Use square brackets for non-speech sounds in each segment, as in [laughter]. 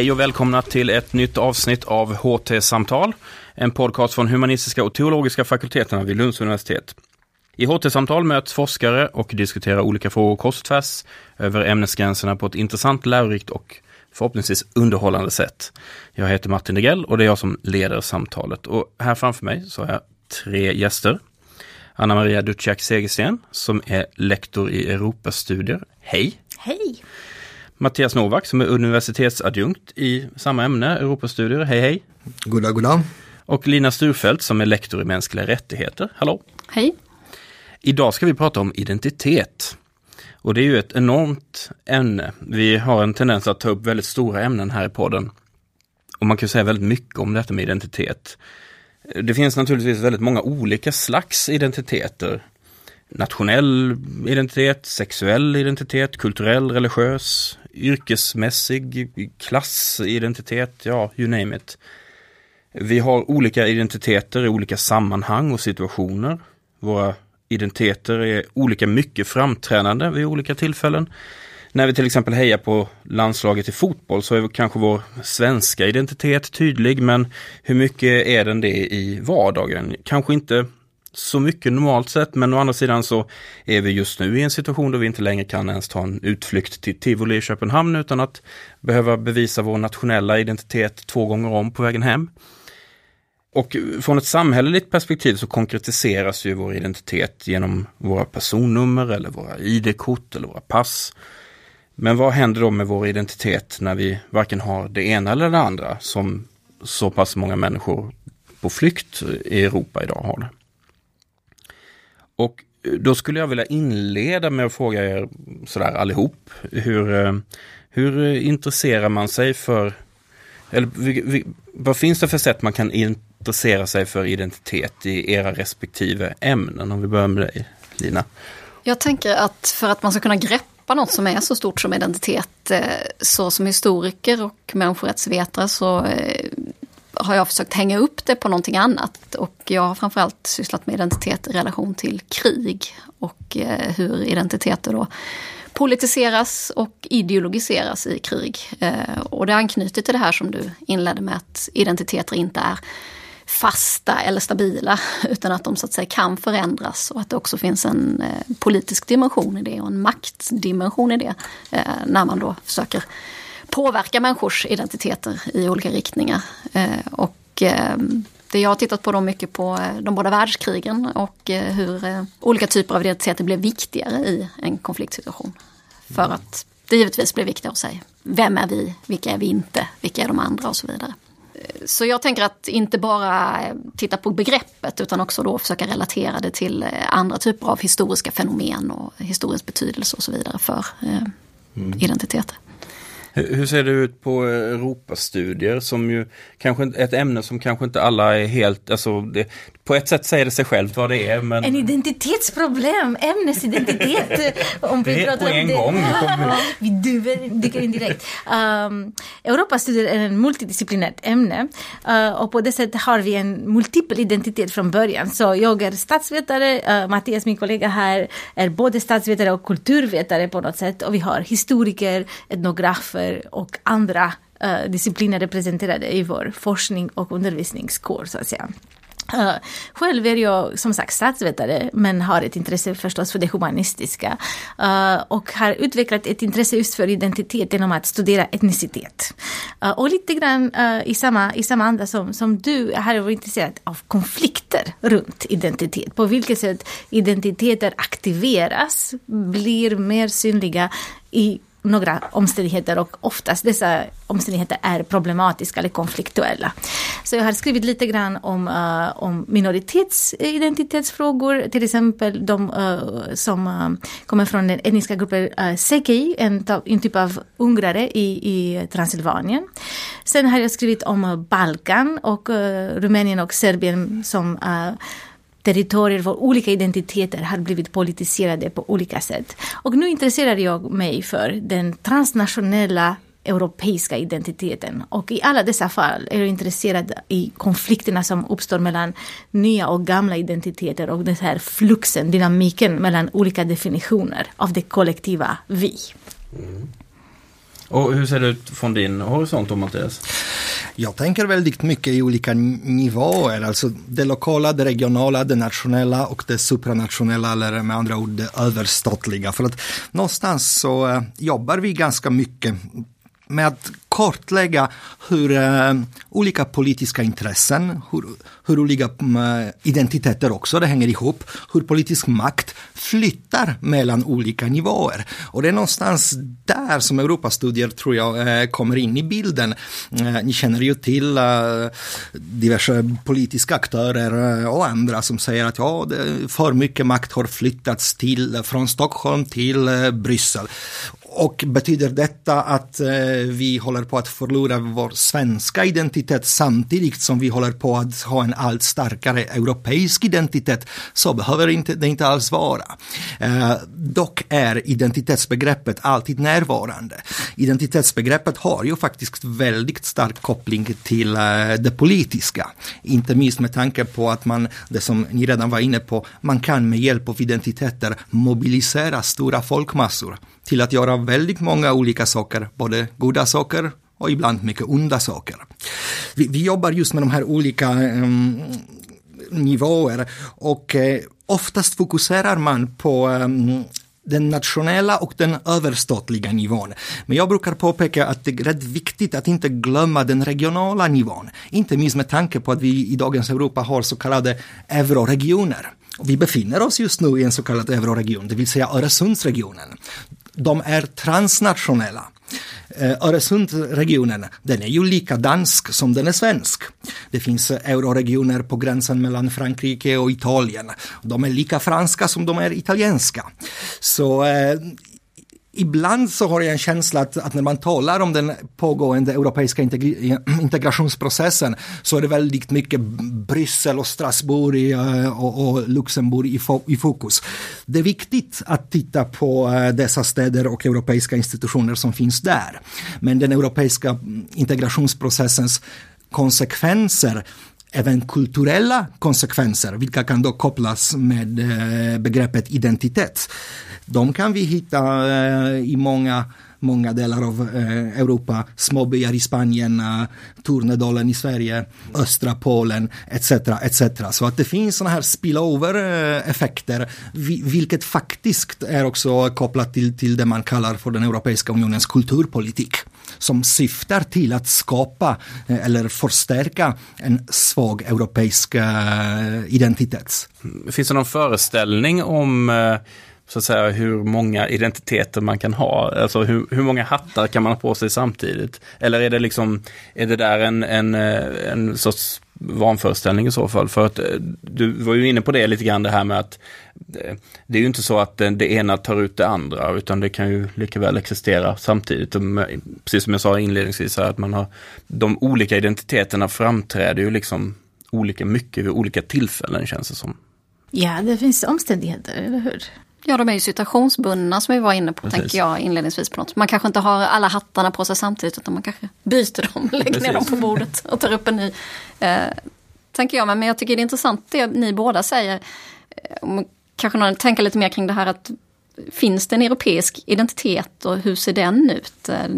Hej och välkomna till ett nytt avsnitt av HT-samtal. En podcast från humanistiska och teologiska fakulteterna vid Lunds universitet. I HT-samtal möts forskare och diskuterar olika frågor kors och tvärs över ämnesgränserna på ett intressant, lärorikt och förhoppningsvis underhållande sätt. Jag heter Martin Degrell och det är jag som leder samtalet. Och här framför mig så har jag tre gäster. Anna Maria Duciak Segersten som är lektor i Europastudier. Hej! Hej! Mattias Novak som är universitetsadjunkt i samma ämne, Europastudier. Hej hej! Goddag, goddag! Och Lina Sturfeldt som är lektor i mänskliga rättigheter. Hallå! Hej! Idag ska vi prata om identitet. Och det är ju ett enormt ämne. Vi har en tendens att ta upp väldigt stora ämnen här i podden. Och man kan säga väldigt mycket om detta med identitet. Det finns naturligtvis väldigt många olika slags identiteter. Nationell identitet, sexuell identitet, kulturell, religiös, yrkesmässig, klassidentitet, ja, you name it. Vi har olika identiteter i olika sammanhang och situationer. Våra identiteter är olika mycket framträdande vid olika tillfällen. När vi till exempel hejar på landslaget i fotboll så är kanske vår svenska identitet tydlig, men hur mycket är den det i vardagen? Kanske inte så mycket normalt sett, men å andra sidan så är vi just nu i en situation då vi inte längre kan ens ta en utflykt till Tivoli i Köpenhamn utan att behöva bevisa vår nationella identitet två gånger om på vägen hem. Och från ett samhälleligt perspektiv så konkretiseras ju vår identitet genom våra personnummer eller våra ID-kort eller våra pass. Men vad händer då med vår identitet när vi varken har det ena eller det andra som så pass många människor på flykt i Europa idag har det? Och eh, då skulle jag vilja inleda med att fråga er sådär allihop. Hur, eh, hur eh, intresserar man sig för, eller vad finns det för sätt man kan intressera sig för identitet i era respektive ämnen? Om vi börjar med dig, Lina. Jag tänker att för att man ska kunna greppa något som är så stort som identitet, så som historiker och människorättsvetare så har jag försökt hänga upp det på någonting annat. Och jag har framförallt sysslat med identitet i relation till krig och eh, hur identiteter då politiseras och ideologiseras i krig. Eh, och det anknyter till det här som du inledde med att identiteter inte är fasta eller stabila [laughs] utan att de så att säga kan förändras och att det också finns en eh, politisk dimension i det och en maktdimension i det när man då försöker påverka människors identiteter i olika riktningar. Eh, och eh, det jag har tittat på då mycket på eh, de båda världskrigen och hur olika typer av identiteter blev viktigare i en konfliktsituation. För att det givetvis blir viktigare att säga vem är vi, vilka är vi inte, vilka är de andra och så vidare. Så jag tänker att inte bara titta på begreppet utan också då försöka relatera det till andra typer av historiska fenomen och historisk betydelse och så vidare för mm. identiteter. Hur ser det ut på Europastudier som ju kanske ett ämne som kanske inte alla är helt, alltså det, på ett sätt säger det sig självt vad det är. Men... En identitetsproblem, ämnesidentitet. [laughs] om vi det är på en det. gång. [laughs] vi dyker in direkt. Um, Europastudier är en multidisciplinärt ämne uh, och på det sättet har vi en multipel identitet från början. Så jag är statsvetare, uh, Mattias min kollega här är både statsvetare och kulturvetare på något sätt och vi har historiker, etnografer och andra uh, discipliner representerade i vår forskning och undervisningskår så att säga. Eh, själv är jag som sagt statsvetare men har ett intresse förstås för det humanistiska eh, och har utvecklat ett intresse just för identitet genom att studera etnicitet. Eh, och lite grann i, samma, i samma anda som, som du har jag varit intresserad av konflikter runt identitet. På vilket sätt identiteter aktiveras, blir mer synliga i några omständigheter och oftast dessa omständigheter är problematiska eller konfliktuella. Så jag har skrivit lite grann om, uh, om minoritetsidentitetsfrågor, till exempel de uh, som uh, kommer från den etniska gruppen uh, Sekei, en, en typ av ungrare i, i Transylvanien. Sen har jag skrivit om Balkan och Rumänien och Serbien som territorier för olika identiteter har blivit politiserade på olika sätt. Och nu intresserar jag mig för den transnationella europeiska identiteten. Och i alla dessa fall är jag intresserad i konflikterna som uppstår mellan nya och gamla identiteter och den här fluxen, dynamiken mellan olika definitioner av det kollektiva vi. Mm. Och hur ser det ut från din horisont då Mattias? Jag tänker väldigt mycket i olika nivåer, alltså det lokala, det regionala, det nationella och det supranationella eller med andra ord det överstatliga. För att någonstans så eh, jobbar vi ganska mycket med att kartlägga hur uh, olika politiska intressen, hur, hur olika um, identiteter också, det hänger ihop, hur politisk makt flyttar mellan olika nivåer. Och det är någonstans där som Europastudier tror jag uh, kommer in i bilden. Ni känner ju till diverse politiska aktörer och andra som säger att ja, för mycket makt har flyttats till, från Stockholm till Bryssel. Och betyder detta att eh, vi håller på att förlora vår svenska identitet samtidigt som vi håller på att ha en allt starkare europeisk identitet? Så behöver inte, det inte alls vara. Eh, dock är identitetsbegreppet alltid närvarande. Identitetsbegreppet har ju faktiskt väldigt stark koppling till eh, det politiska. Inte minst med tanke på att man, det som ni redan var inne på, man kan med hjälp av identiteter mobilisera stora folkmassor till att göra väldigt många olika saker, både goda saker och ibland mycket onda saker. Vi, vi jobbar just med de här olika um, nivåer och eh, oftast fokuserar man på um, den nationella och den överstatliga nivån. Men jag brukar påpeka att det är rätt viktigt att inte glömma den regionala nivån. Inte minst med tanke på att vi i dagens Europa har så kallade euroregioner. Vi befinner oss just nu i en så kallad euroregion, det vill säga Öresundsregionen de är transnationella. Eh, Öresundsregionen, den är ju lika dansk som den är svensk. Det finns eh, euroregioner på gränsen mellan Frankrike och Italien. De är lika franska som de är italienska. Så eh, Ibland så har jag en känsla att, att, när man talar om den pågående europeiska integrationsprocessen så är det väldigt mycket Bryssel och Strasbourg eh, och, och Luxemburg i, fo i, fokus. Det är viktigt att titta på eh, dessa städer och europeiska institutioner som finns där. Men den europeiska integrationsprocessens konsekvenser även kulturella konsekvenser, vilka kan då kopplas med eh, begreppet identitet. De kan vi hitta eh, i många många delar av eh, Europa, småbyar i Spanien, eh, Tornedalen i Sverige, östra Polen etc. etc. Så att det finns sådana här spillover-effekter, eh, vilket faktiskt är också kopplat till, till det man kallar för den Europeiska unionens kulturpolitik som syftar till att skapa eh, eller förstärka en svag europeisk eh, identitet. Finns det någon föreställning om eh, så att säga hur många identiteter man kan ha. Alltså hur, hur många hattar kan man ha på sig samtidigt? Eller är det liksom, är det där en, en, en sorts vanföreställning i så fall? För att eh, du var ju inne på det lite grann det här med att eh, det är ju inte så att eh, det ena tar ut det andra utan det kan ju lika väl existera samtidigt. Precis som jag sa inledningsvis här, att man har de olika identiteterna framträder ju liksom olika mycket vid olika tillfällen känns det som. Ja, det finns omständigheter, eller hur? Ja, de är ju situationsbundna som vi var inne på, Precis. tänker jag inledningsvis. på något. Man kanske inte har alla hattarna på sig samtidigt, utan man kanske byter dem, [laughs] lägger Precis. ner dem på bordet och tar upp en ny. Eh, tänker jag, men jag tycker det är intressant det ni båda säger. Eh, kanske någon tänker lite mer kring det här att Finns det en europeisk identitet och hur ser den ut? Eh,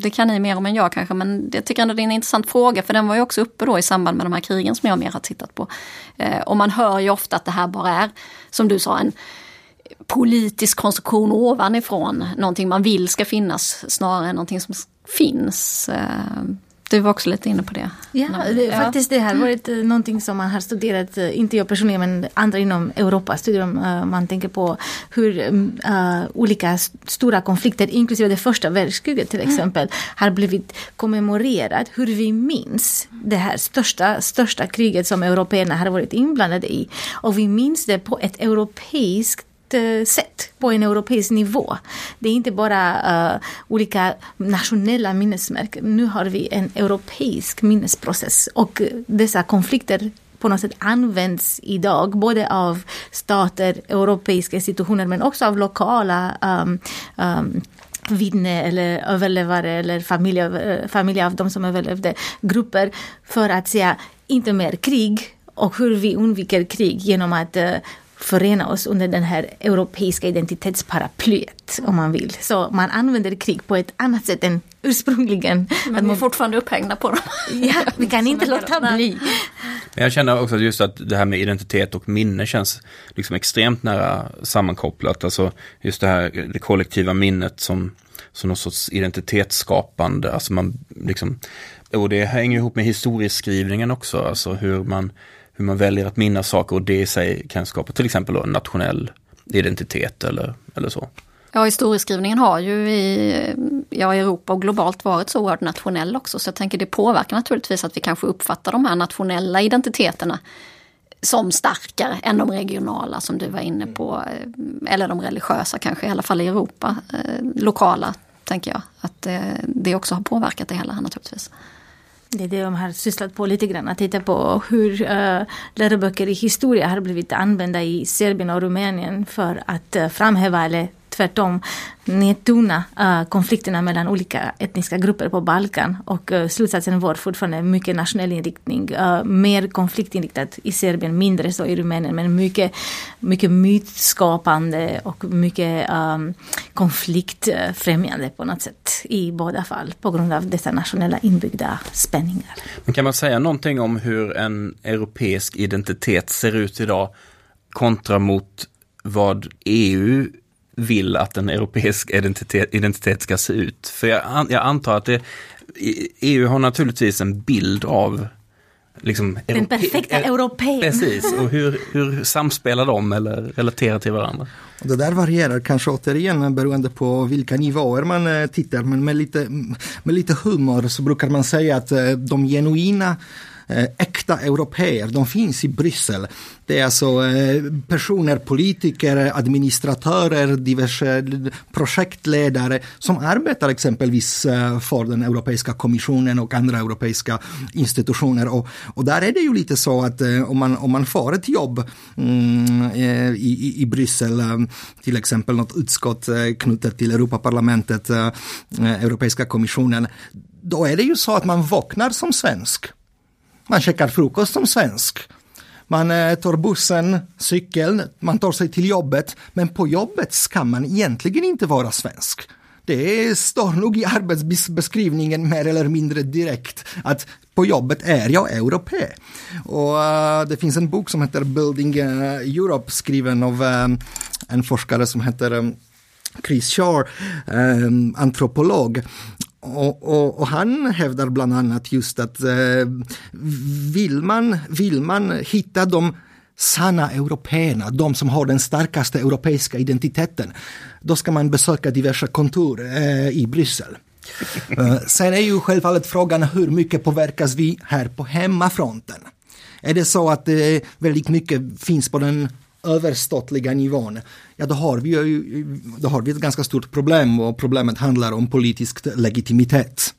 det kan ni mer om än jag kanske, men jag tycker ändå det är en intressant fråga, för den var ju också uppe då i samband med de här krigen som jag mer har tittat på. Eh, och man hör ju ofta att det här bara är, som du sa, en politisk konstruktion ovanifrån. Någonting man vill ska finnas snarare än någonting som finns. Eh, du var också lite inne på det. Ja, det, ja. faktiskt det har varit eh, någonting som man har studerat, eh, inte jag personligen men andra inom Europa studier man tänker på hur uh, olika stora konflikter, inklusive det första världskriget till mm. exempel, mm. har blivit kommemorerat. Hur vi minns det här största, största kriget som européerna har varit inblandade i. Och vi minns det på ett europeiskt Eh, sätt på en europeisk nivå. Det är inte bara uh, olika nationella minnesmärken. Nu har vi en europeisk minnesprocess och eh, dessa konflikter på något sätt används idag, både av stater, europeiska institutioner men också av lokala um, um, vittne eller överlevare eller familj, familj av de som överlevde, grupper för att säga inte mer krig och hur vi undviker krig genom att uh, förena oss under den här europeiska identitetsparaplyet, om man vill. Så man använder krig på ett annat sätt än ursprungligen. Men vi är fortfarande upphängda på dem. Ja, vi kan [laughs] inte låta bli. Men jag känner också just att det här med identitet och minne känns liksom extremt nära sammankopplat. Alltså just det här det kollektiva minnet som, som någon sorts identitetsskapande. Alltså man liksom, och det hänger ihop med historieskrivningen också. Alltså hur man, hur man väljer att minnas saker och det i sig kan skapa till exempel en nationell identitet eller, eller så. Ja, historieskrivningen har ju i ja, Europa och globalt varit så oerhört nationell också. Så jag tänker det påverkar naturligtvis att vi kanske uppfattar de här nationella identiteterna som starkare än de regionala som du var inne på. Eh, eller de religiösa kanske, i alla fall i Europa. Eh, lokala, tänker jag. Att eh, det också har påverkat det hela naturligtvis. Det är det de har sysslat på lite grann, att titta på hur uh, läroböcker i historia har blivit använda i Serbien och Rumänien för att uh, framhäva eller tvärtom nedtona uh, konflikterna mellan olika etniska grupper på Balkan. Och uh, slutsatsen var fortfarande mycket nationell inriktning, uh, mer konfliktinriktat i Serbien, mindre så i Rumänien, men mycket, mycket mytskapande och mycket um, konfliktfrämjande på något sätt i båda fall på grund av dessa nationella inbyggda spänningar. Men kan man säga någonting om hur en europeisk identitet ser ut idag kontra mot vad EU vill att en europeisk identitet, identitet ska se ut? För jag, an, jag antar att det, EU har naturligtvis en bild av liksom, Den perfekta europeen. Precis, och hur, hur samspelar de eller relaterar till varandra? Och det där varierar kanske återigen beroende på vilka nivåer man eh, tittar, men med lite, med lite humor så brukar man säga att eh, de genuina Eh, äkta europeer, de finns i Bryssel. Det är alltså eh, personer, politiker, administratörer, diverse eh, projektledare som arbetar exempelvis för den Europeiska kommissionen och andra europeiska institutioner. Och, och där är det ju lite så att om, man, om man får ett jobb mm, i, i, i Bryssel, till exempel något utskott knutet till Europaparlamentet, Europeiska kommissionen, då är det ju så att man vaknar som svensk. Man käkar frukost som svensk. Man eh, tar bussen, cykeln, man tar sig till jobbet. Men på jobbet ska man egentligen inte vara svensk. Det står nog i arbetsbeskrivningen mer eller mindre direkt att på jobbet är jag europé. Och uh, det finns en bok som heter Building uh, Europe skriven av um, en forskare som heter um, Chris Shaw, um, antropolog. Och, och, och, han hävdar bland annat just att eh, vill, man, vill man hitta de sanna européerna, de som har den starkaste europeiska identiteten, då ska man besöka diverse kontor eh, i Bryssel. [laughs] eh, sen är ju självfallet frågan hur mycket påverkas vi här på hemmafronten? Är det så att eh, väldigt mycket finns på den överstatliga nivån, ja då har, vi ju, då har vi ett ganska stort problem och problemet handlar om politisk legitimitet.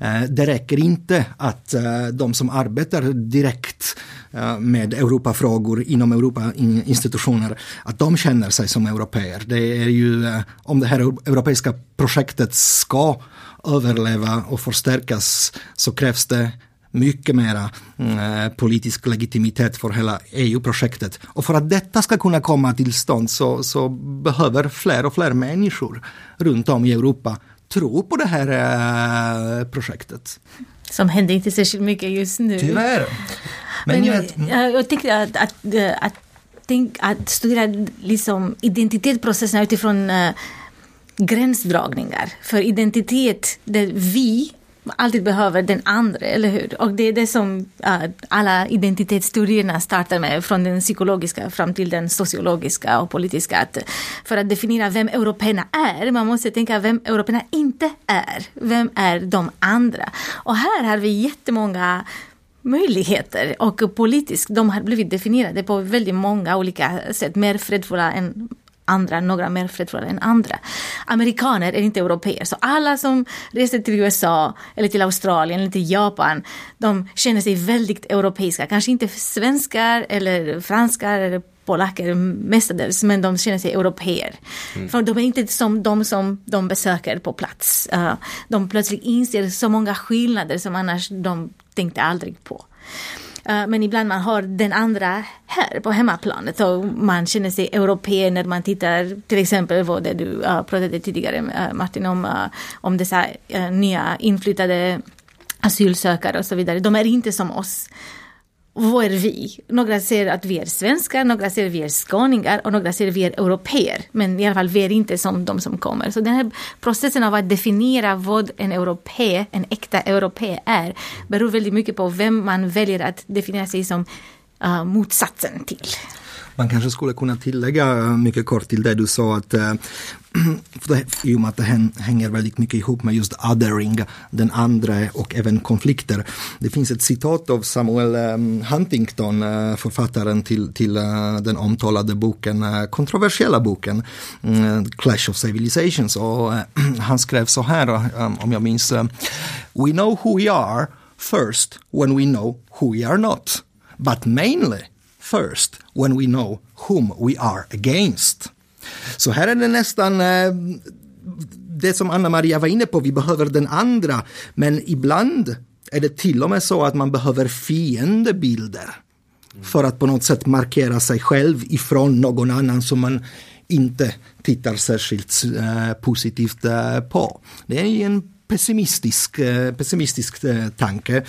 Eh, det räcker inte att eh, de som arbetar direkt eh, med Europafrågor inom Europa-institutioner, att de känner sig som europeer. Det är ju, om det här europeiska projektet ska överleva och förstärkas så krävs det mycket mera eh, politisk legitimitet för hela EU-projektet. Och för att detta ska kunna komma till stånd så, så behöver fler och fler människor runt om i Europa tro på det här eh, projektet. Som händer inte särskilt mycket just nu. Tyvärr. Men, Men jag, jag, jag tycker att, att, att, tänk, att studera liksom identitetsprocesserna utifrån uh, gränsdragningar. För identitet, det vi alltid behöver den andra, eller hur? Och det är det som uh, alla identitetsteorierna startar med, från den psykologiska fram till den sociologiska och politiska. Att, för att definiera vem européerna är, man måste tänka vem européerna inte är. Vem är de andra? Och här har vi jättemånga möjligheter och politiskt, de har blivit definierade på väldigt många olika sätt, mer fredfulla än andra, några mer fredfulla än andra. Amerikaner är inte europeer, så alla som reser till USA eller till Australien eller till Japan, de känner sig väldigt europeiska. Kanske inte svenskar eller franskar eller polacker mestadels, men de känner sig europeer. Mm. För de är inte som de som de besöker på plats. Uh, de plötsligt inser så många skillnader som annars de tänkte aldrig på. Eh, men ibland man har den andra här på hemmaplanet och man känner sig europé när man tittar till exempel vad det du uh, pratade tidigare uh, Martin om, uh, om dessa uh, nya inflyttade asylsökare och så vidare. De är inte som oss vad är vi? Några säger att vi är svenskar, några säger att vi är skåningar och några säger att vi är europeer. Men i alla fall, vi är inte som de som kommer. Så den här processen av att definiera vad en europé, en äkta europé är, beror väldigt mycket på vem man väljer att definiera sig som uh, motsatsen till. Man kanske skulle kunna tillägga eh, mycket kort till det du sa att eh, [clears throat] i och med att det hänger väldigt mycket ihop med just othering, den andra och även konflikter. Det finns ett citat av Samuel eh, Huntington, författaren till, till den omtalade boken, kontroversiella boken mm, Clash of Civilizations och [clears throat] han skrev så här, om jag minns, We know who we are first when we know who we are not, but mainly first when we know whom we are against. Så här är det nästan eh, det som Anna-Maria var inne på, vi behöver den andra, men ibland är det till och med så att man behöver fiendebilder för att på något sätt markera sig själv ifrån någon annan som man inte tittar särskilt eh, positivt eh, på. Det är en pessimistisk, eh, pessimistisk eh, tanke.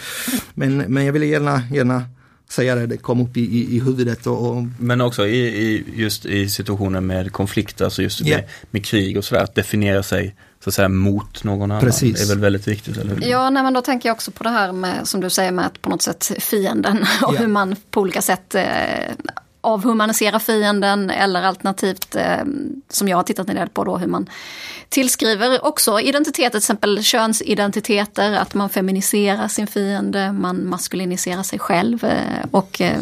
Men, men jag vill gärna, gärna säga det, det kom upp i, i, i huvudet. Och, och... Men också i, i, just i situationer med konflikter, alltså just yeah. med, med krig och sådär, att definiera sig så att säga mot någon annan. Precis. Det är väl väldigt viktigt, eller hur? Ja, nej, men då tänker jag också på det här med, som du säger, med att på något sätt fienden [laughs] och yeah. hur man på olika sätt eh, avhumanisera fienden eller alternativt eh, som jag har tittat en del på då hur man tillskriver också identiteter, till exempel könsidentiteter, att man feminiserar sin fiende, man maskuliniserar sig själv eh, och eh,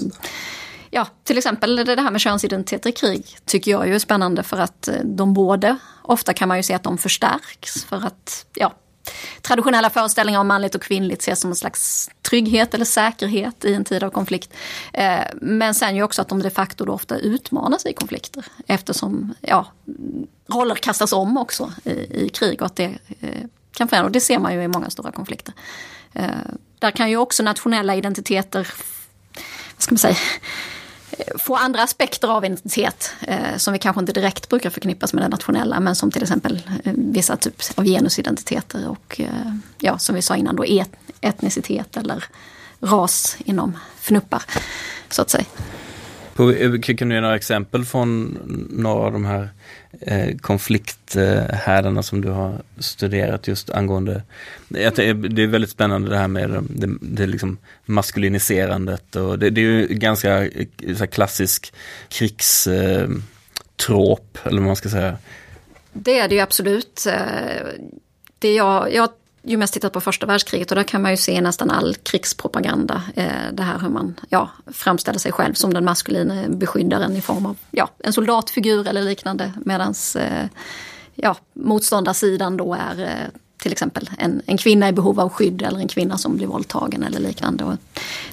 ja, till exempel det här med könsidentiteter i krig tycker jag ju är spännande för att eh, de både, ofta kan man ju se att de förstärks för att, ja, traditionella föreställningar om manligt och kvinnligt ses som en slags trygghet eller säkerhet i en tid av konflikt. Eh, men sen ju också att de de facto då ofta utmanas i konflikter eftersom ja, roller kastas om också i, i krig och att det eh, kan förändra. Och det ser man ju i många stora konflikter. Eh, där kan ju också nationella identiteter, vad ska man säga, få andra aspekter av identitet eh, som vi kanske inte direkt brukar förknippas med det nationella men som till exempel eh, vissa typer av genusidentiteter och eh, ja, som vi sa innan då et, etnicitet eller ras inom fnuppar så att säga. Eh, kan du ge några exempel från några av de här eh, konflikthärdarna som du har studerat just angående det är, eh, det är väldigt spännande det här med det, det liksom maskuliniserandet och det, det är ju ganska eh, så klassisk krigstrop eller vad man ska säga. Det är det ju absolut. Det jag, jag ju mest tittat på första världskriget och där kan man ju se nästan all krigspropaganda. Eh, det här hur man ja, framställer sig själv som den maskuline beskyddaren i form av ja, en soldatfigur eller liknande. Medan eh, ja, motståndarsidan då är eh, till exempel en, en kvinna i behov av skydd eller en kvinna som blir våldtagen eller liknande. Och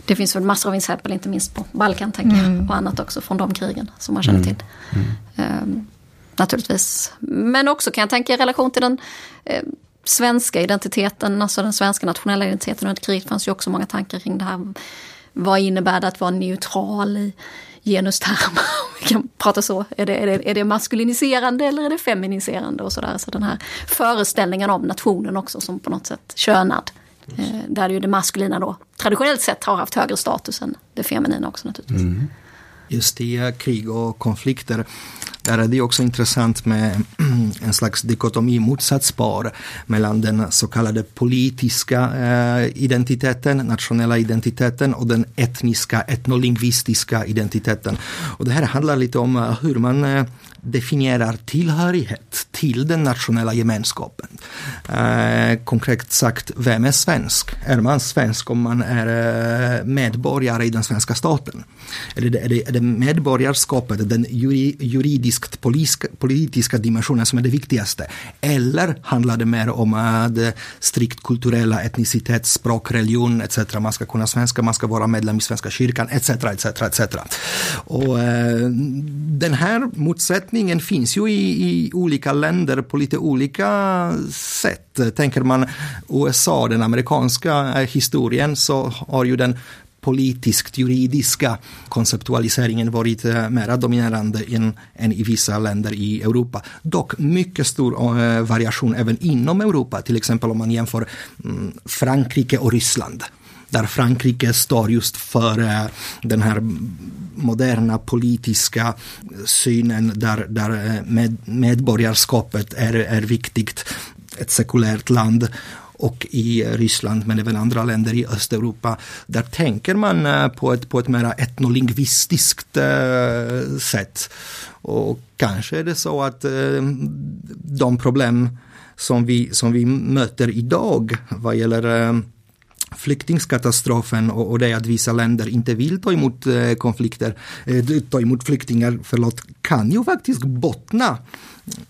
det finns väl massor av exempel, inte minst på Balkan tänker jag, mm. och annat också från de krigen som man känner till. Mm. Mm. naturligtvis. Men också kan jag tänka i relation till den svenska identiteten, alltså den svenska nationella identiteten under kriget fanns ju också många tankar kring det här. Vad innebär det att vara neutral i genustermer? [laughs] Vi kan prata så. Är det, är, det, är det maskuliniserande eller är det feminiserande och sådär. Så den här föreställningen om nationen också som på något sätt könad. Eh, där ju det maskulina då traditionellt sett har haft högre status än det feminina också naturligtvis. Mm. Just i krig och konflikter där är det också intressant med [clears throat] en slags dikotomi motsatsbar mellan den så kallade politiska eh, identiteten, nationella identiteten och den etniska, etnolingvistiska identiteten. Och det här handlar lite om eh, hur man eh, definierar tillhörighet till den nationella gemenskapen. Eh, konkret sagt, vem är svensk? Är man svensk om man är eh, medborgare i den svenska staten? Är det, är det, är det medborgarskapet, den juridiskt politiska, politiska dimensionen som är det viktigaste? Eller handlar det mer om eh, det strikt kulturella, etnicitet, språk, religion etc. Man ska kunna svenska, man ska vara medlem i Svenska kyrkan etc. etc, etc. Och eh, den här motsättningen finns ju i, i olika länder på lite olika sätt. Tänker man USA, den amerikanska eh, historien, så har ju den politiskt juridiska konceptualiseringen varit eh, mera mer dominerande än, än i vissa länder i Europa. Dock mycket stor äh, variation även inom Europa, till exempel om man jämför mm, Frankrike och Ryssland där Frankrike står just för den här moderna politiska synen där, där eh, med, medborgarskapet är, är viktigt. Ett sekulärt land och i Ryssland men även andra länder i Östeuropa. Där tänker man eh, på ett, på ett mer etnolingvistiskt eh, sätt. Och kanske är det så att de problem som vi, som vi möter idag vad gäller flyktingskatastrofen och, och det att vissa länder inte vill ta emot eh, konflikter, eh, ta emot flyktingar, förlåt, kan ju faktiskt bottna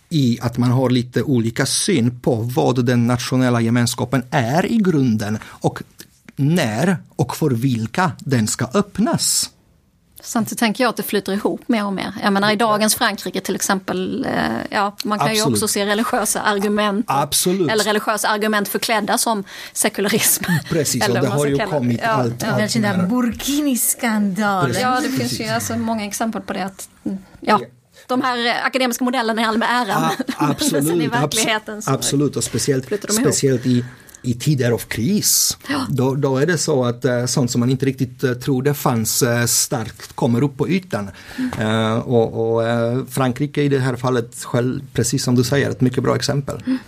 i att man har lite olika syn på vad den nationella gemenskapen är i grunden och när och för vilka den ska öppnas. Samtidigt tänker jag att det flyter ihop mer och mer. Jag menar i dagens Frankrike till exempel, eh, ja man kan Absolut. ju också se religiösa argument. Absolut. Eller religiösa argument förklädda som sekularism. [laughs] Precis, eller och det har ju kommit ja, allt. Ja, allt där Burkini-skandalen. Ja, det finns ju alltså många exempel på det. Att, ja. De här akademiska modellerna är all med äran. [laughs] Absolut, i verkligheten absolut, och speciellt, speciellt i i tider av kris. Ja. Då, då, är det så att uh, sånt som man inte riktigt uh, trodde fanns uh, starkt kommer upp på ytan. Mm. och, och Frankrike i det här fallet, själv, precis som du säger, ett mycket bra exempel. Mm.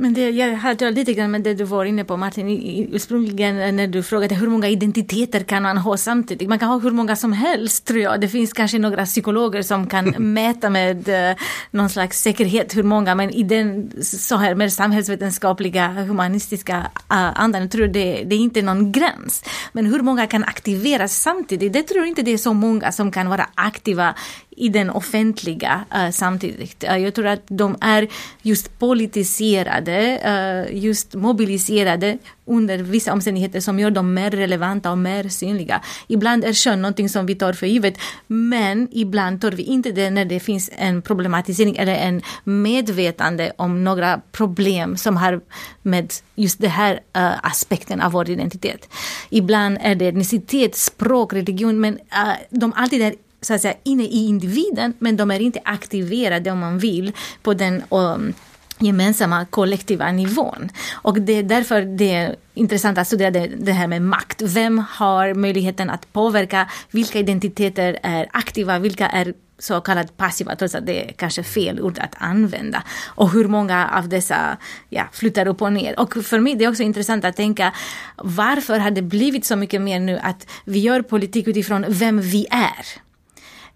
Men det jag hade lite grann med det du var inne på Martin, ursprungligen när du frågade hur många identiteter kan man ha samtidigt? Man kan ha hur många som helst tror jag. Det finns kanske några psykologer som kan [laughs] mäta med uh, någon slags säkerhet hur många, men i den så här mer samhällsvetenskapliga, humanistiska uh, andan tror jag det, det är inte någon gräns. Men hur många kan aktiveras samtidigt? Det tror jag inte det är så många som kan vara aktiva i den offentliga uh, samtidigt. Uh, jag tror att de är just politiserade, uh, just mobiliserade under vissa omständigheter som gör dem mer relevanta och mer synliga. Ibland är kön någonting som vi tar för givet, men ibland tar vi inte det när det finns en problematisering eller en medvetande om några problem som har med just den här uh, aspekten av vår identitet. Ibland är det etnicitet, språk, religion, men uh, de alltid är så att säga inne i individen men de är inte aktiverade om man vill på den um, gemensamma kollektiva nivån. Och det är därför det är intressant att studera det, det, här med makt. Vem har möjligheten att påverka? Vilka identiteter är aktiva? Vilka är så kallat passiva, trots att det är kanske fel ord att använda. Och hur många av dessa ja, flyttar upp och ner. Och för mig det är också intressant att tänka varför har det blivit så mycket mer nu att vi gör politik utifrån vem vi är?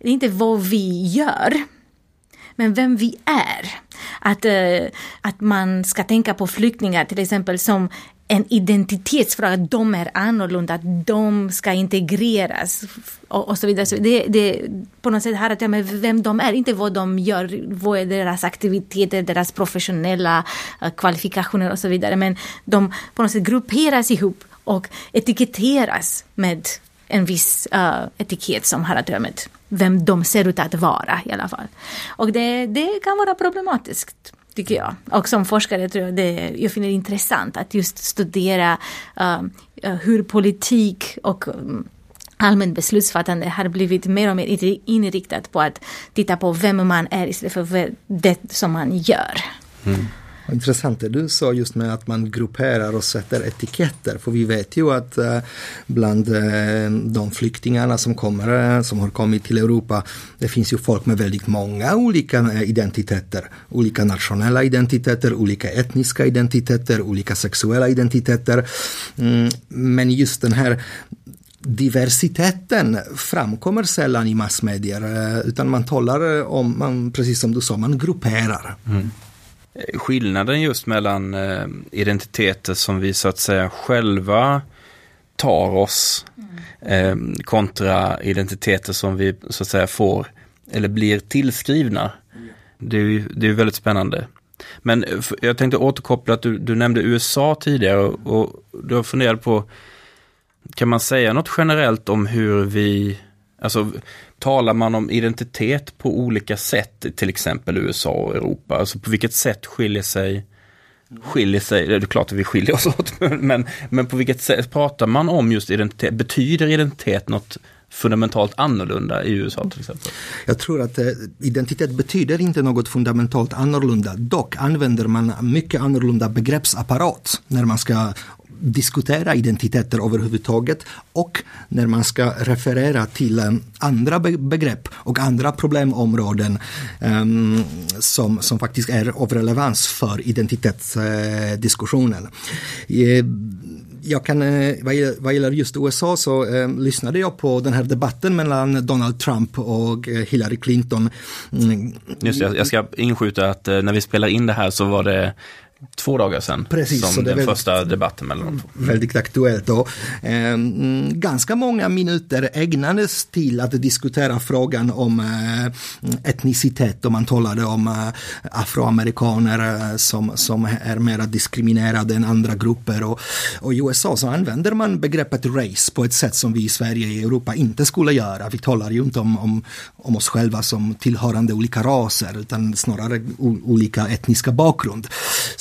Det är inte vad vi gör, men vem vi är. Att, eh, att man ska tänka på flyktingar till exempel som en identitetsfråga, de är annorlunda, de ska integreras och, och så vidare. Så det, det på något sätt har att göra med vem de är, inte vad de gör, vad är deras aktiviteter, deras professionella eh, kvalifikationer och så vidare. Men de på något sätt grupperas ihop och etiketteras med en viss uh, etikett som har att göra med vem de ser ut att vara i alla fall. Och det, det kan vara problematiskt tycker jag. Och som forskare tror jag det, jag finner det intressant att just studera um, uh, hur politik och um, allmänt beslutsfattande har blivit mer och mer inriktat på att titta på vem man är istället för det som man gör. Mm. Intressant det du sa just med att man grupperar och sätter etiketter. För vi vet ju att eh, bland eh, de flyktingarna som kommer, eh, som har kommit till Europa, det finns ju folk med väldigt många olika identiteter. Olika nationella identiteter, olika etniska identiteter, olika sexuella identiteter. Mm, men just den här diversiteten framkommer sällan i massmedier utan man talar om, man, precis som du sa, man grupperar. Mm skillnaden just mellan eh, identiteter som vi så att säga själva tar oss eh, kontra identiteter som vi så att säga får eller blir tillskrivna. Det är ju det är väldigt spännande. Men eh, jag tänkte återkoppla att du, du nämnde USA tidigare och, och du har funderat på kan man säga något generellt om hur vi, alltså talar man om identitet på olika sätt, till exempel USA och Europa? Alltså på vilket sätt skiljer sig skiljer sig, det är klart att vi skiljer oss [laughs] åt, men, men på vilket sätt pratar man om just identitet? Betyder identitet något fundamentalt annorlunda i USA till exempel? Jag tror att eh, identitet betyder inte något fundamentalt annorlunda. Dock använder man mycket annorlunda begreppsapparat när man ska diskutera identiteter överhuvudtaget och när man ska referera till andra begrepp och andra problemområden um, som, som faktiskt är av relevans för identitetsdiskussionen. Uh, jag kan, eh, vad gäller just USA så eh, lyssnade jag på den här debatten mellan Donald Trump och eh, Hillary Clinton. Mm. Just det, jag ska inskjuta att när vi spelar in det här så var det två dagar sedan. Precis, som den väldigt, första debatten mellan de två. Väldigt aktuellt. Och, eh, ganska många minuter ägnades till att diskutera frågan om eh, etnicitet. Och man talade om eh, afroamerikaner eh, som, som är mer diskriminerade än andra grupper. Och, och i USA så använder man begreppet race på ett sätt som vi i Sverige och Europa inte skulle göra. Vi talar ju inte om, om, om oss själva som tillhörande olika raser utan snarare olika etniska bakgrund.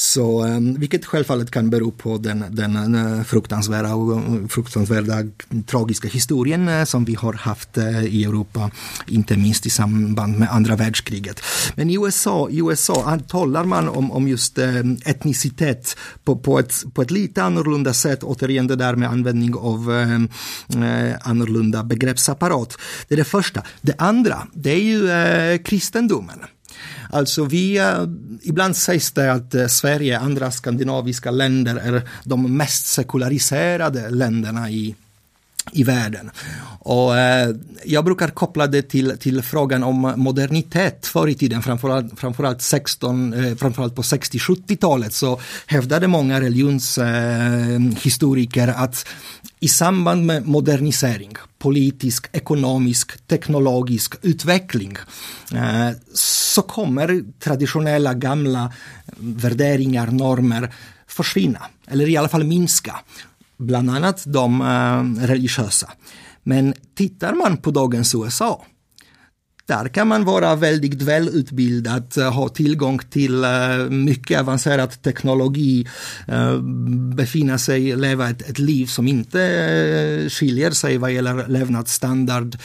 Så, ehm, vilket självfallet kan bero på den, den eh, fruktansvärda, och, eh, fruktansvärda tragiska historien eh, som vi har haft i Europa, inte minst i samband med andra världskriget. Men i USA, i USA ah, talar man om, om just etnicitet på, på, ett, på ett lite annorlunda sätt, återigen det där med användning av eh, annorlunda begreppsapparat. Det är det första. Det andra, det är ju eh, kristendomen. Alltså vi, eh, ibland sägs det att eh, Sverige andra skandinaviska länder är de mest sekulariserade länderna i i världen. Och eh, jag brukar koppla det till, till frågan om modernitet förr i tiden, framförallt, framförallt, 16, eh, framförallt på 60-70-talet så hävdade många religionshistoriker eh, att i samband med modernisering, politisk, ekonomisk, teknologisk utveckling eh, så kommer traditionella gamla värderingar, normer försvinna, eller i alla fall minska bland annat de eh, religiösa. Men tittar man på dagens USA, där kan man vara väldigt välutbildad, eh, ha tillgång till eh, mycket avancerad teknologi, eh, befinna sig, leva ett, ett liv som inte skiljer sig vad gäller levnadsstandard,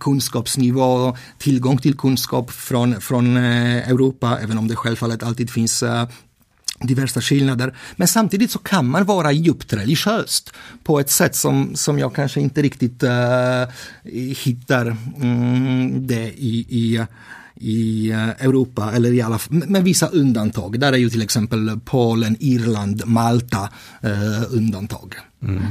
kunskapsnivå, tillgång till kunskap från, från Europa, även om det självfallet alltid finns diversa skillnader. Men samtidigt så kan man vara djupt religiöst på ett sätt som, som jag kanske inte riktigt uh, hittar um, det i, i i eh, Europa, eller i alla fall med vissa undantag. Där är ju till exempel Polen, Irland, Malta uh, undantag. Mm.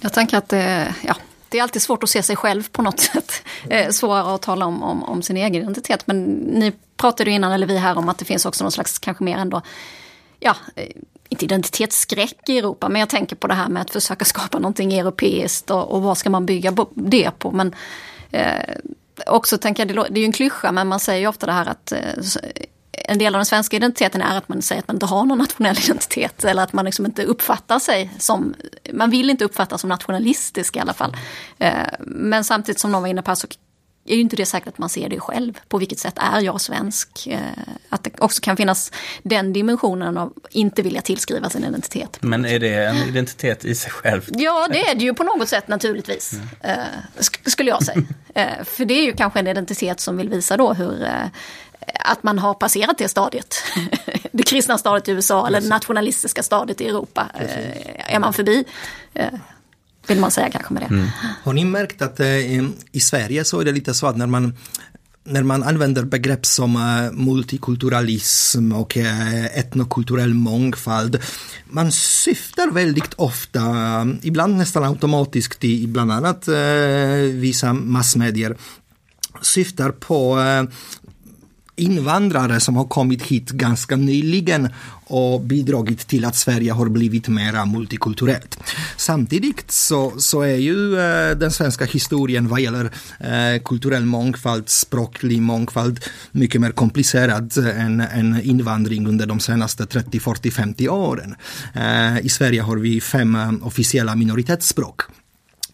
Jag tänker att det, ja, det är alltid svårt att se sig själv på något [laughs] sätt. Eh, svårare att tala om, om, om sin egen identitet. Men ni pratade ju innan, eller vi här, om att det finns också någon slags, kanske mer ändå ja, eh, inte identitetsskräck i Europa, men jag tänker på det här med att försöka skapa någonting europeiskt och, och vad ska man bygga det på. Men eh, också tänker jag, det är ju en klyscha, men man säger ju ofta det här att eh, en del av den svenska identiteten är att man säger att man inte har någon nationell [laughs] identitet eller att man liksom inte uppfattar sig som, man vill inte uppfattas som nationalistisk i alla fall. Eh, men samtidigt som någon var inne på så är ju inte det säkert att man ser det själv. På vilket sätt är jag svensk? Eh, att det också kan finnas den dimensionen av inte vilja tillskriva sin identitet. Men är det en identitet i sig själv? Ja, det är det ju på något sätt naturligtvis. Mm. Skulle jag säga. Eh, för det är ju kanske en identitet som vill visa då hur att man har passerat det stadiet. [laughs] Det kristna stadiet i USA eller det nationalistiska stadiet i Europa. Precis. Är man förbi vill man säga kanske med det. Mm. Har ni märkt att eh, i Sverige så är det lite så att när man när man använder begrepp som uh, multikulturalism och uh, etnokulturell mångfald, man syftar väldigt ofta, ibland nästan automatiskt i bland annat vissa massmedier, syftar på invandrare som har kommit hit ganska nyligen och bidragit till att Sverige har blivit mera multikulturellt. Samtidigt så, så är ju eh, den svenska historien vad gäller eh, kulturell mångfald, språklig mångfald mycket mer komplicerad än, än invandring under de senaste 30, 40, 50 åren. Eh, I Sverige har vi fem eh, officiella minoritetsspråk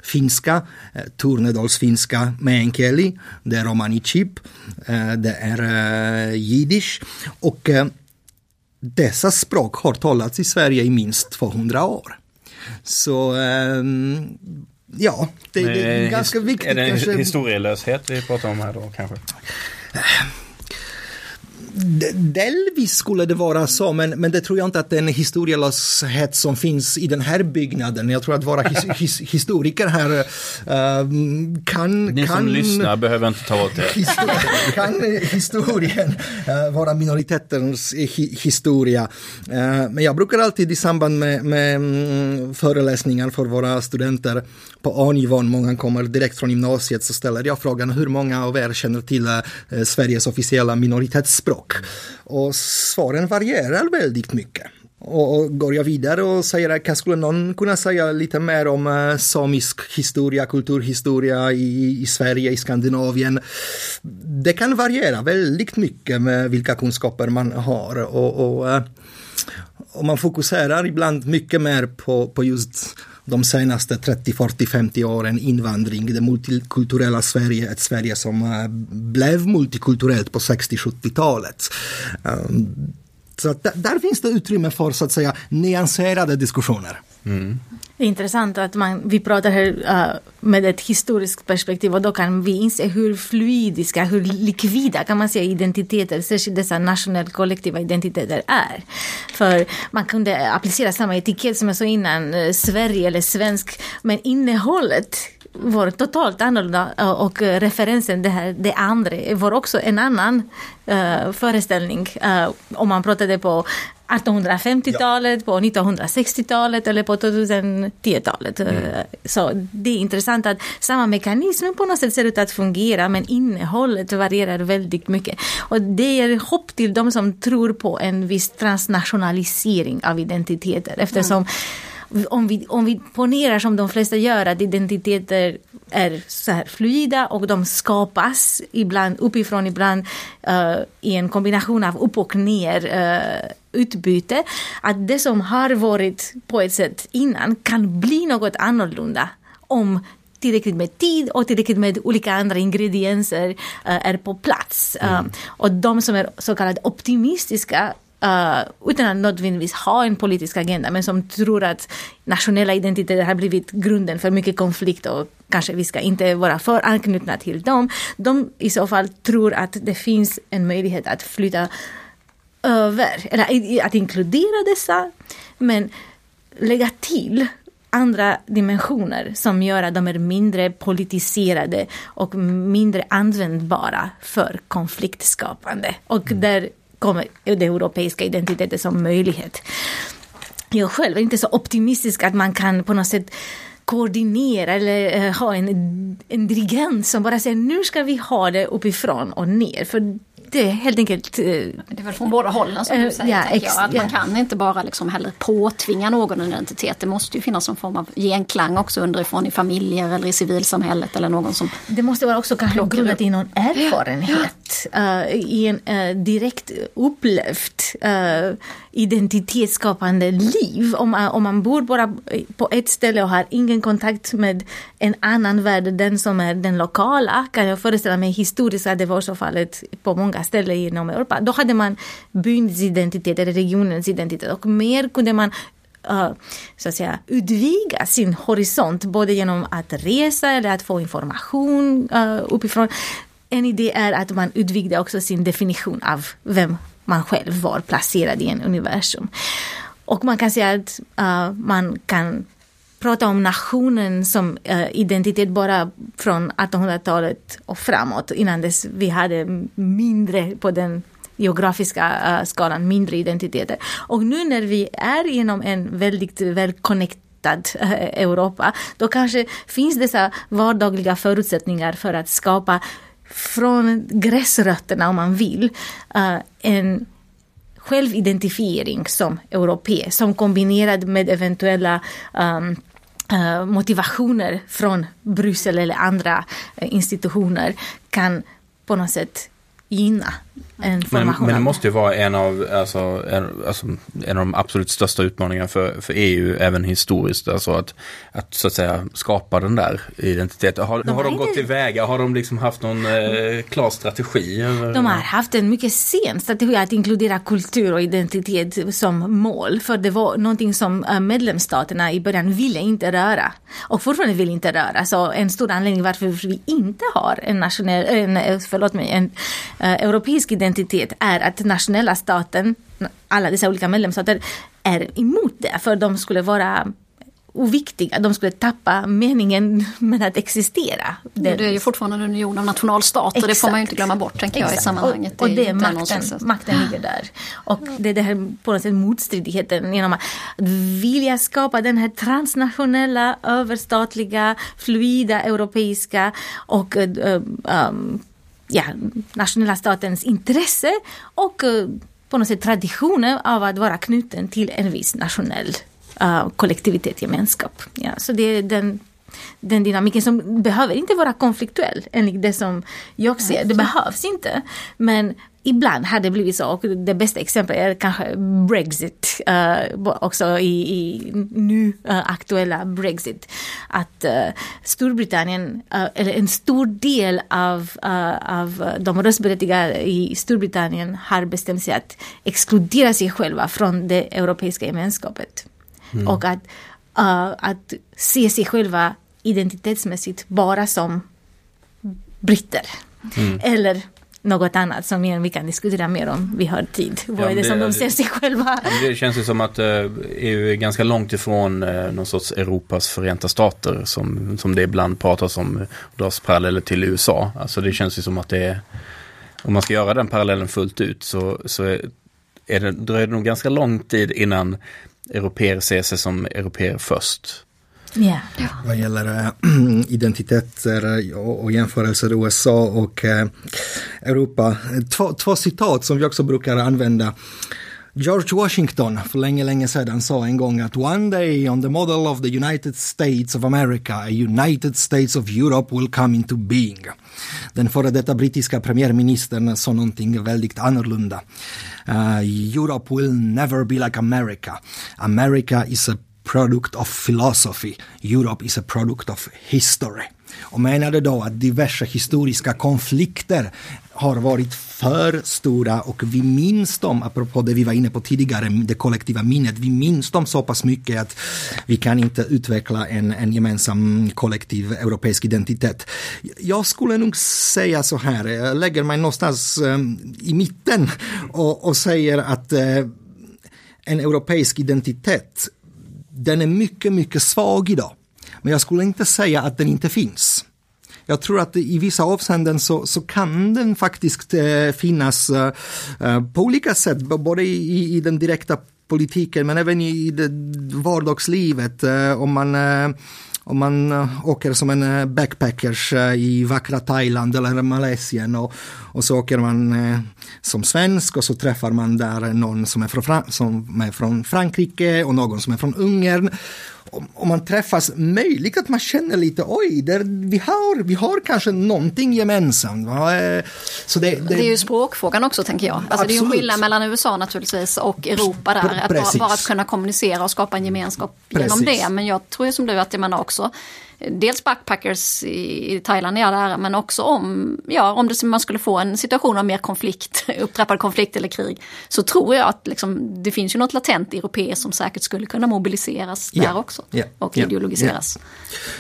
finska, eh, Tornedalsfinska meänkieli, det är romani chip, eh, det är eh, jiddisch och dessa språk har talats i Sverige i minst 200 år. Så um, ja, det, är ganska viktigt. Är det kanske... historielöshet vi pratar om här då kanske? Delvis skulle det vara så, men, men det tror jag inte att det är en historielöshet som finns i den här byggnaden. Jag tror att våra his, [laughs] his, historiker här uh, kan... Ni kan, som lyssnar behöver inte ta åt det. Histori kan historien, uh, våra minoriteters hi, historia. Uh, men jag brukar alltid i samband med, med um, föreläsningar för våra studenter på A-nivån, många kommer direkt från gymnasiet, så ställer jag frågan hur många av er känner till eh, Sveriges officiella minoritetsspråk? Och svaren varierar väldigt mycket. Och, går jag vidare och säger eh, att skulle någon kunna säga lite mer om eh, samisk historia, kulturhistoria i, i Sverige, i Skandinavien. Det kan variera väldigt mycket med vilka kunskaper man har. Och, och, eh, och man fokuserar ibland mycket mer på, på just de senaste 30, 40, 50 åren invandring, det multikulturella Sverige, ett Sverige som eh, blev multikulturellt på 60-70-talet. Ehm, så där finns det utrymme för så att säga nyanserade diskussioner. Mm. Det är intressant att man, vi pratar här uh, med ett historiskt perspektiv och då kan vi inse hur fluidiska, hur likvida kan man säga identiteter, särskilt dessa nationella kollektiva identiteter är. För man kunde applicera samma etikett som jag sa innan, uh, Sverige eller svensk, men innehållet var totalt annorlunda uh, och referensen, det, här, det andra, var också en annan uh, föreställning. Uh, om man pratade på 1850-talet, på 1960-talet eller på 2010-talet. Mm. Så det är intressant att samma mekanism på något sätt ser ut att fungera men innehållet varierar väldigt mycket. Och det ger hopp till de som tror på en viss transnationalisering av identiteter eftersom mm om vi, om vi ponerar som de flesta gör att identiteter är så här fluida och de skapas ibland uppifrån, ibland uh, i en kombination av upp och ner uh, utbyte. Att det som har varit på ett sätt innan kan bli något annorlunda om tillräckligt med tid och tillräckligt med olika andra ingredienser uh, är på plats. Mm. och de som är så kallade optimistiska Uh, utan att nödvändigtvis ha en politisk agenda, men som tror att nationella identiteter har blivit grunden för mycket konflikt och kanske vi ska inte vara för anknutna till dem. De i så fall tror att det finns en möjlighet att flytta över, eller att inkludera dessa, men lägga till andra dimensioner som gör att de är mindre politiserade och mindre användbara för konfliktskapande. Och mm. där kommer den europeiska identiteten som möjlighet. Jag själv är inte så optimistisk att man kan på något sätt koordinera eller eh, ha en, en dirigent som bara säger nu ska vi ha det uppifrån och ner. För det är helt enkelt... Uh, det är väl från båda hållen som du eh, säger. Ja, jag, att. Man kan inte bara liksom heller påtvinga någon identitet. Det måste ju finnas någon form av genklang också underifrån i familjer eller i civilsamhället eller någon som... Det måste vara också kanske grundat i någon erfarenhet. Ja. Uh, I en direkt upplevt identitetsskapande liv. Om man, om man bor bara på ett ställe och har ingen kontakt med en annan värld, den som är den lokala, kan jag föreställa mig historiskt att det var så fallet på många ställen inom Europa. Då hade man byns identitet eller regionens identitet och mer kunde man eh, så att säga, utviga sin horisont både genom att resa eller att få information eh, uppifrån. En idé är att man utvidgade också sin definition av vem man själv var placerad i en universum. Och man kan säga att uh, man kan prata om nationen som uh, identitet bara från 1800-talet och framåt. Innan dess vi hade mindre på den geografiska uh, skalan, mindre identiteter. Och nu när vi är inom en väldigt välconnectad Europa, då kanske finns dessa vardagliga förutsättningar för att skapa från gräsrötterna om man vill, eh, en självidentifiering som europé, som kombinerad med eventuella um, uh, motivationer från Bryssel eller andra eh, institutioner kan på något sätt gynna en Men, men det måste ju vara en av, alltså, en, alltså, en av de absolut största utmaningarna för, för EU, även historiskt. Alltså att, att så att säga skapa den där identiteten. Har de, har de gått inte- tillväga? Har de liksom haft någon eh, klar strategi? Eller? De har haft en mycket sen strategi att inkludera kultur och identitet som mål. För det var någonting som eh, medlemsstaterna i början ville inte röra. Och fortfarande vill inte röra. Så en stor anledning varför vi inte har en, nationell, en, eh, förlåt mig, en eh, europeisk identitet är att nationella staten, alla dessa olika medlemsstater, är emot det. För de skulle vara oviktiga. De skulle tappa meningen med att existera. Det, det är ju fortfarande en union av nationalstater, det får man ju inte Exakt. glömma bort tänker jag i Exakt. sammanhanget. Och, och är det är inte någon makten, makten ligger där. Och det är det här på något sätt motstridigheten genom att vilja skapa den här transnationella, överstatliga, fluida europeiska och eh, um, ja, nationella statens intresse och eh, på något sätt traditioner av att vara knuten till en viss nationell eh, uh, kollektivitet, gemenskap. Ja, så det är den den dynamiken som behöver inte vara konfliktuell enligt det som jag ser. Det behövs inte. Men ibland har det blivit så och det bästa exemplet är kanske Brexit. Uh, också i, i nu uh, aktuella Brexit. Att uh, Storbritannien, eller en stor del av, av de röstberättigade i Storbritannien har bestämt sig att exkludera sig själva från det europeiska gemenskapet. Mm. Och att, att se sig själva identitetsmässigt bara som britter. Mm. Eller något annat som vi kan diskutera mer om vi har tid. Vad ja, är det, det som de ser sig själva? Det känns ju som att EU är ganska långt ifrån någon sorts Europas förenta stater som, som det ibland pratas om, dras paralleller till USA. Alltså det känns ju som att det är, om man ska göra den parallellen fullt ut så, så är, är det, dröjer det nog ganska lång tid innan europeer ser sig som europeer först. Yeah. Ja. Vad gäller äh, [clears throat] identiteter och, och jämförelser USA och äh, Europa. Två, två citat som vi också brukar använda. George Washington för länge, länge sedan sa en gång att one day on the model of the United States of America, a United States of Europe will come into being. Den före detta brittiska premiärministern sa någonting väldigt annorlunda. Uh, Europe will never be like America. America is a product of philosophy. Europe is a product of history. Och menade då att diverse historiska konflikter har varit för stora och vi minns dem, apropå det vi var inne på tidigare, det kollektiva minnet, vi minns dem så pass mycket att vi kan inte utveckla en, en gemensam kollektiv europeisk identitet. Jag skulle nog säga så här, jag lägger mig någonstans ehm, i mitten och, och säger att eh, en europeisk identitet den är mycket, mycket svag idag. Men jag skulle inte säga att den inte finns. Jag tror att i vissa avseenden så, så kan den faktiskt eh, finnas eh, eh på olika sätt, både i, i den direkta politiken men även i det vardagslivet. Eh, om man eh, om man eh, åker som en backpackers i vackra Thailand eller Malaysia och, och så åker man som svensk och så träffar man där någon som är från, som är från Frankrike och någon som är från Ungern om man träffas, möjligt att man känner lite, oj, där, vi, har, vi har kanske någonting gemensamt. Så det, det, det är ju språkfrågan också, tänker jag. Alltså, det är ju en skillnad mellan USA naturligtvis och Europa där. Att bara, bara, att kunna kommunicera och skapa en gemenskap Precis. genom det. Men jag tror som du att menar också dels backpackers i, i Thailand i all ära, men också om, ja, om det, man skulle få en situation av mer konflikt, [laughs] upptrappad konflikt eller krig, så tror jag att liksom, det finns ju något latent europeer som säkert skulle kunna mobiliseras där också ja. och ja. ideologiseras.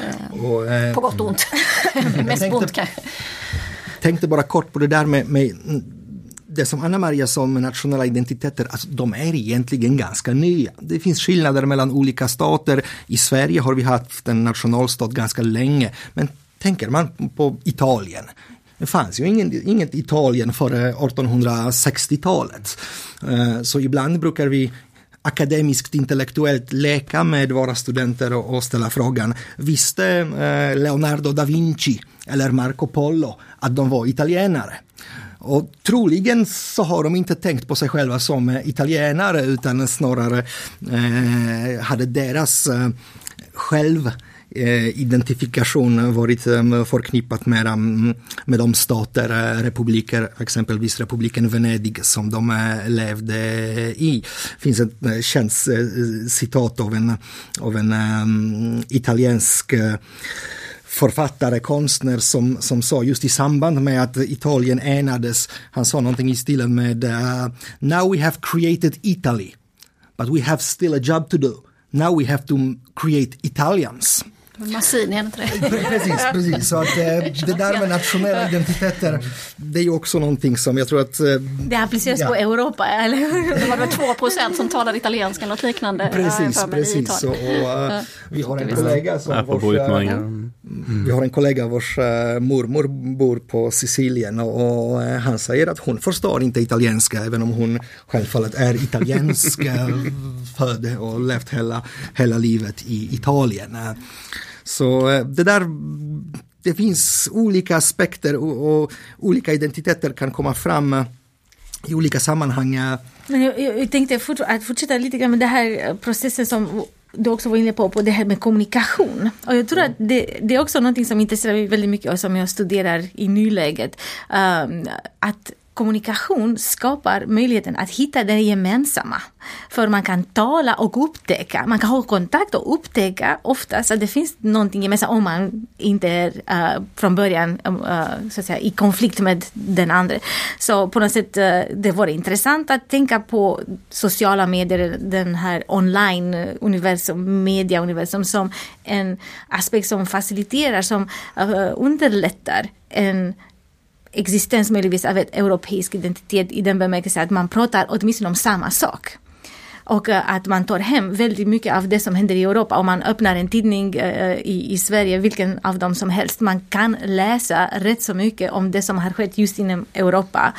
Eh, och, eh, på gott och ont. [laughs] Mest ont kanske. Tänkte bara kort på det där med, med det som Anna-Maria sa om nationella identiteter, alltså, de är egentligen ganska nya. Det finns skillnader mellan olika stater. I Sverige har vi haft en nationalstat ganska länge, men tänker man på Italien, det fanns ju ingen, inget Italien före 1860-talet. Eh, så ibland brukar vi akademiskt intellektuellt leka med våra studenter och, och ställa frågan, visste eh, Leonardo da Vinci eller Marco Polo att de var italienare? Och troligen så har de inte tänkt på sig själva som eh, italienare utan snarare eh, hade deras eh, själv eh, identifikation varit eh, förknippat med, med de stater, republiker, exempelvis republiken Venedig som de levde i. Det finns ett känt citat av en, av en um, italiensk författare, konstnär som, som sa just i samband med att Italien enades, han sa någonting i stilen med uh, Now we have created Italy, but we have still a job to do. Now we have to create Italians. Massini, är inte det? precis, precis. Så att eh, det där med nationella identiteter, det är ju också någonting som jag tror att... Eh, det appliceras ja. på Europa, eller hur? Det var väl 2 procent som talade italienska eller något liknande. Precis, precis. Och, och vi har en kollega som... Vars, mm. Vi har en kollega vars uh, mormor bor på Sicilien och, uh, han säger att hon förstår inte italienska även om hon självfallet är italiensk [laughs] född och levt hela, hela livet i Italien. Så eh, det där, det finns olika aspekter och, och olika identiteter kan komma fram eh, i olika sammanhang. Men jag, jag tänkte fort, att fortsätta lite grann med den här processen som du också var inne på, på det här med kommunikation. Och jag tror att det, det är också någonting som intresserar mig väldigt mycket och som jag studerar i nuläget. Um, att kommunikation skapar möjligheten att hitta det gemensamma. För man kan tala och upptäcka, man kan ha kontakt och upptäcka oftast att det finns någonting gemensamt om man inte är uh, från början uh, så att säga, i konflikt med den andra. Så på något sätt, uh, det vore intressant att tänka på sociala medier, den här online-universum, media-universum som en aspekt som faciliterar, som underlättar en existens möjligtvis av ett europeisk identitet i den bemärkelsen att man pratar åtminstone om samma sak. Och eh, att man tar hem väldigt mycket av det som händer i Europa. Om man öppnar en tidning eh, i, i Sverige, vilken av dem som helst, man kan läsa rätt så mycket om det som har skett just inom Europa.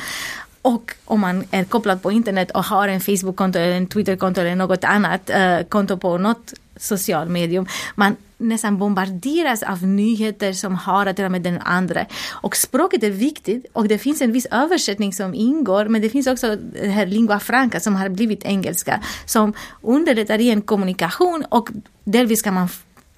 Och om man är kopplad på internet och har en Facebook-konto eller en Twitter-konto eller något annat eh, konto på något social medium, man nästan bombarderas av nyheter som har att göra med den andra. Och språket är viktigt och det finns en viss översättning som ingår men det finns också det här lingua franca som har blivit engelska som underlättar i en kommunikation och delvis kan man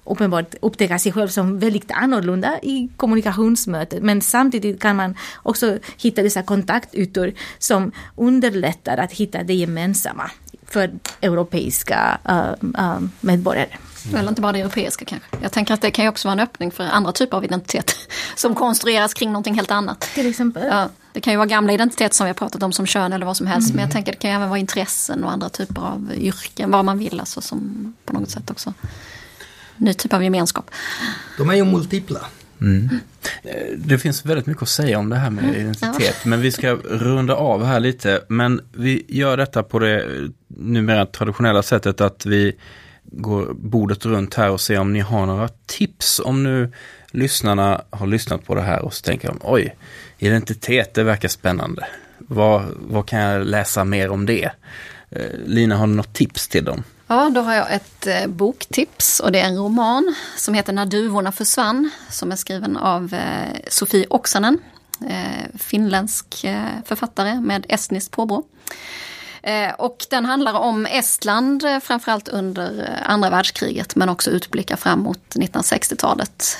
uppenbart upptäcka sig själv som väldigt annorlunda i kommunikationsmötet. Men samtidigt kan man också hitta dessa kontaktytor som underlättar att hitta det gemensamma för europeiska uh, uh, medborgare. Mm. Eller inte bara det europeiska kanske. Jag tänker att det kan ju också vara en öppning för andra typer av identitet [laughs] som konstrueras kring någonting helt annat. Till exempel? Ja, det kan ju vara gamla identiteter som vi har pratat om som kön eller vad som helst. Mm. Men jag tänker att det kan ju även vara intressen och andra typer av yrken, vad man vill alltså som på något sätt också. Ny typ av gemenskap. De är ju multipla. Mm. Det finns väldigt mycket att säga om det här med mm. identitet, ja. men vi ska runda av här lite. Men vi gör detta på det numera traditionella sättet att vi går bordet runt här och ser om ni har några tips. Om nu lyssnarna har lyssnat på det här och så tänker de oj, identitet, det verkar spännande. Vad, vad kan jag läsa mer om det? Eh, Lina, har du något tips till dem? Ja, då har jag ett eh, boktips och det är en roman som heter När duvorna försvann som är skriven av eh, Sofie Oksanen, finländsk författare med estniskt påbrå. Eh, och den handlar om Estland eh, framförallt under eh, andra världskriget men också utblickar framåt 1960-talet.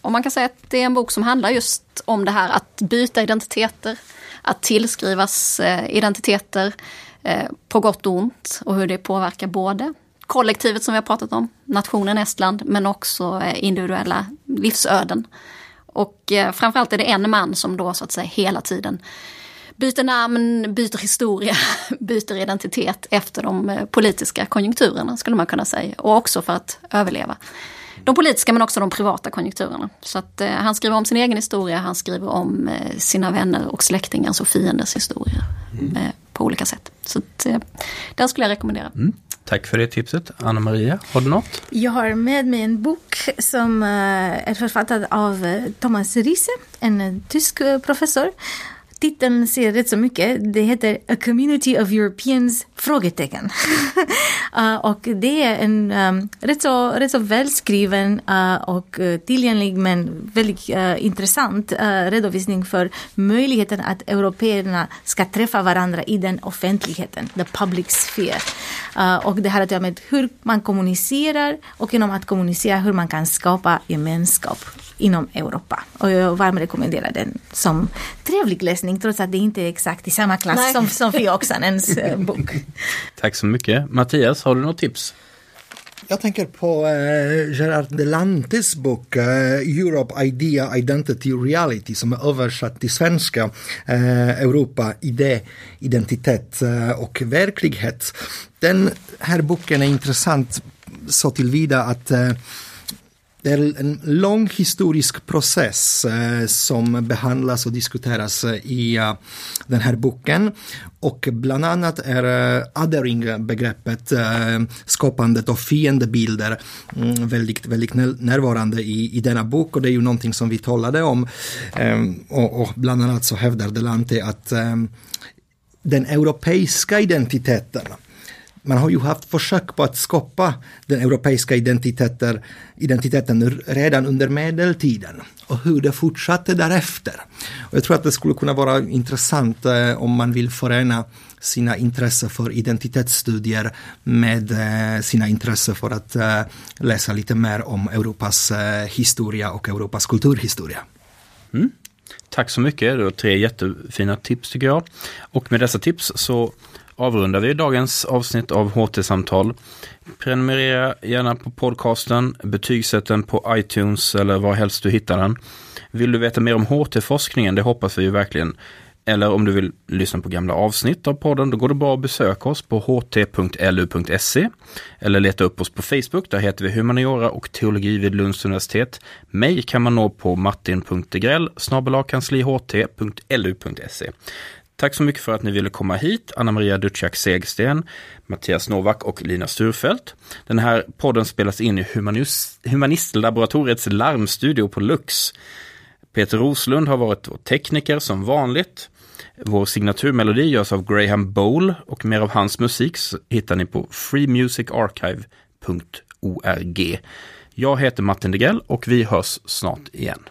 Och man kan säga att det är en bok som handlar just om det här att byta identiteter, att tillskrivas identiteter på gott och ont och hur det påverkar både kollektivet som vi har pratat om, nationen Estland, men också individuella livsöden. Och framförallt är det en man som då så att säga hela tiden byter namn, byter historia, [laughs] byter identitet efter de eh, politiska konjunkturerna skulle man kunna säga. Och också för att överleva. De politiska men också de privata konjunkturerna. Så att eh, han skriver om sin egen historia, han skriver om eh, sina vänner och släktingars och fienders historia. Mm. Eh, på olika sätt. Så att, eh, den skulle jag rekommendera. Mm. Tack för det tipset. Anna-Maria, har du något? Jag har med mig en bok som eh, är författad av Thomas Riese, en tysk professor titeln säger rätt så mycket. Det heter A Community of Europeans? Frågetecken. uh, [laughs] och det är en um, rätt, så, rätt så välskriven uh, och eh, tillgänglig men väldigt uh, intressant eh, redovisning för möjligheten att européerna ska träffa varandra i den offentligheten, the public sphere. Ah, och det har att göra med hur man kommunicerar och genom att kommunicera hur man kan skapa gemenskap inom Europa. Och jag varmt rekommenderar den som trevlig läsning trots att det inte är exakt i samma klass Nej. som Sofie Oksanens eh, bok. [laughs] Tack så mycket. Mattias, har du något tips? Jag tänker på eh, Gerard Delantes bok eh, Europe Idea, Identity, Reality som är översatt till svenska. Eh, Europa, idé, identitet eh, och verklighet. Den här boken är intressant så tillvida att eh, det är en lång historisk process eh, som behandlas och diskuteras eh, i uh, den här boken. Och bland annat är uh, othering-begreppet, uh, skapandet av fiendebilder, mm, väldigt, väldigt närvarande i, i denna bok. Och det är ju någonting som vi talade om. Um, och, och, bland annat så hävdar Delante att um, den europeiska identiteten man har ju haft försök på att skapa den europeiska identiteten, identiteten redan under medeltiden och hur det fortsatte därefter. Och jag tror att det skulle kunna vara intressant eh, om man vill förena sina intressen för identitetsstudier med eh, sina intressen för att eh, läsa lite mer om Europas eh, historia och Europas kulturhistoria. Mm. Tack så mycket, det var tre jättefina tips tycker jag. Och med dessa tips så avrundar vi dagens avsnitt av HT-samtal. Prenumerera gärna på podcasten, betygsätt den på iTunes eller var helst du hittar den. Vill du veta mer om HT-forskningen, det hoppas vi ju verkligen, eller om du vill lyssna på gamla avsnitt av podden, då går det bra att besöka oss på ht.lu.se eller leta upp oss på Facebook, där heter vi Humaniora och teologi vid Lunds universitet. Mig kan man nå på martin.degrell kansliht.lu.se. Tack så mycket för att ni ville komma hit, Anna Maria Dutschak Segsten, Mattias Novak och Lina Sturfelt. Den här podden spelas in i Humanistlaboratoriets larmstudio på Lux. Peter Roslund har varit tekniker som vanligt. Vår signaturmelodi görs av Graham Bowl och mer av hans musik hittar ni på freemusicarchive.org. Jag heter Martin Degrell och vi hörs snart igen.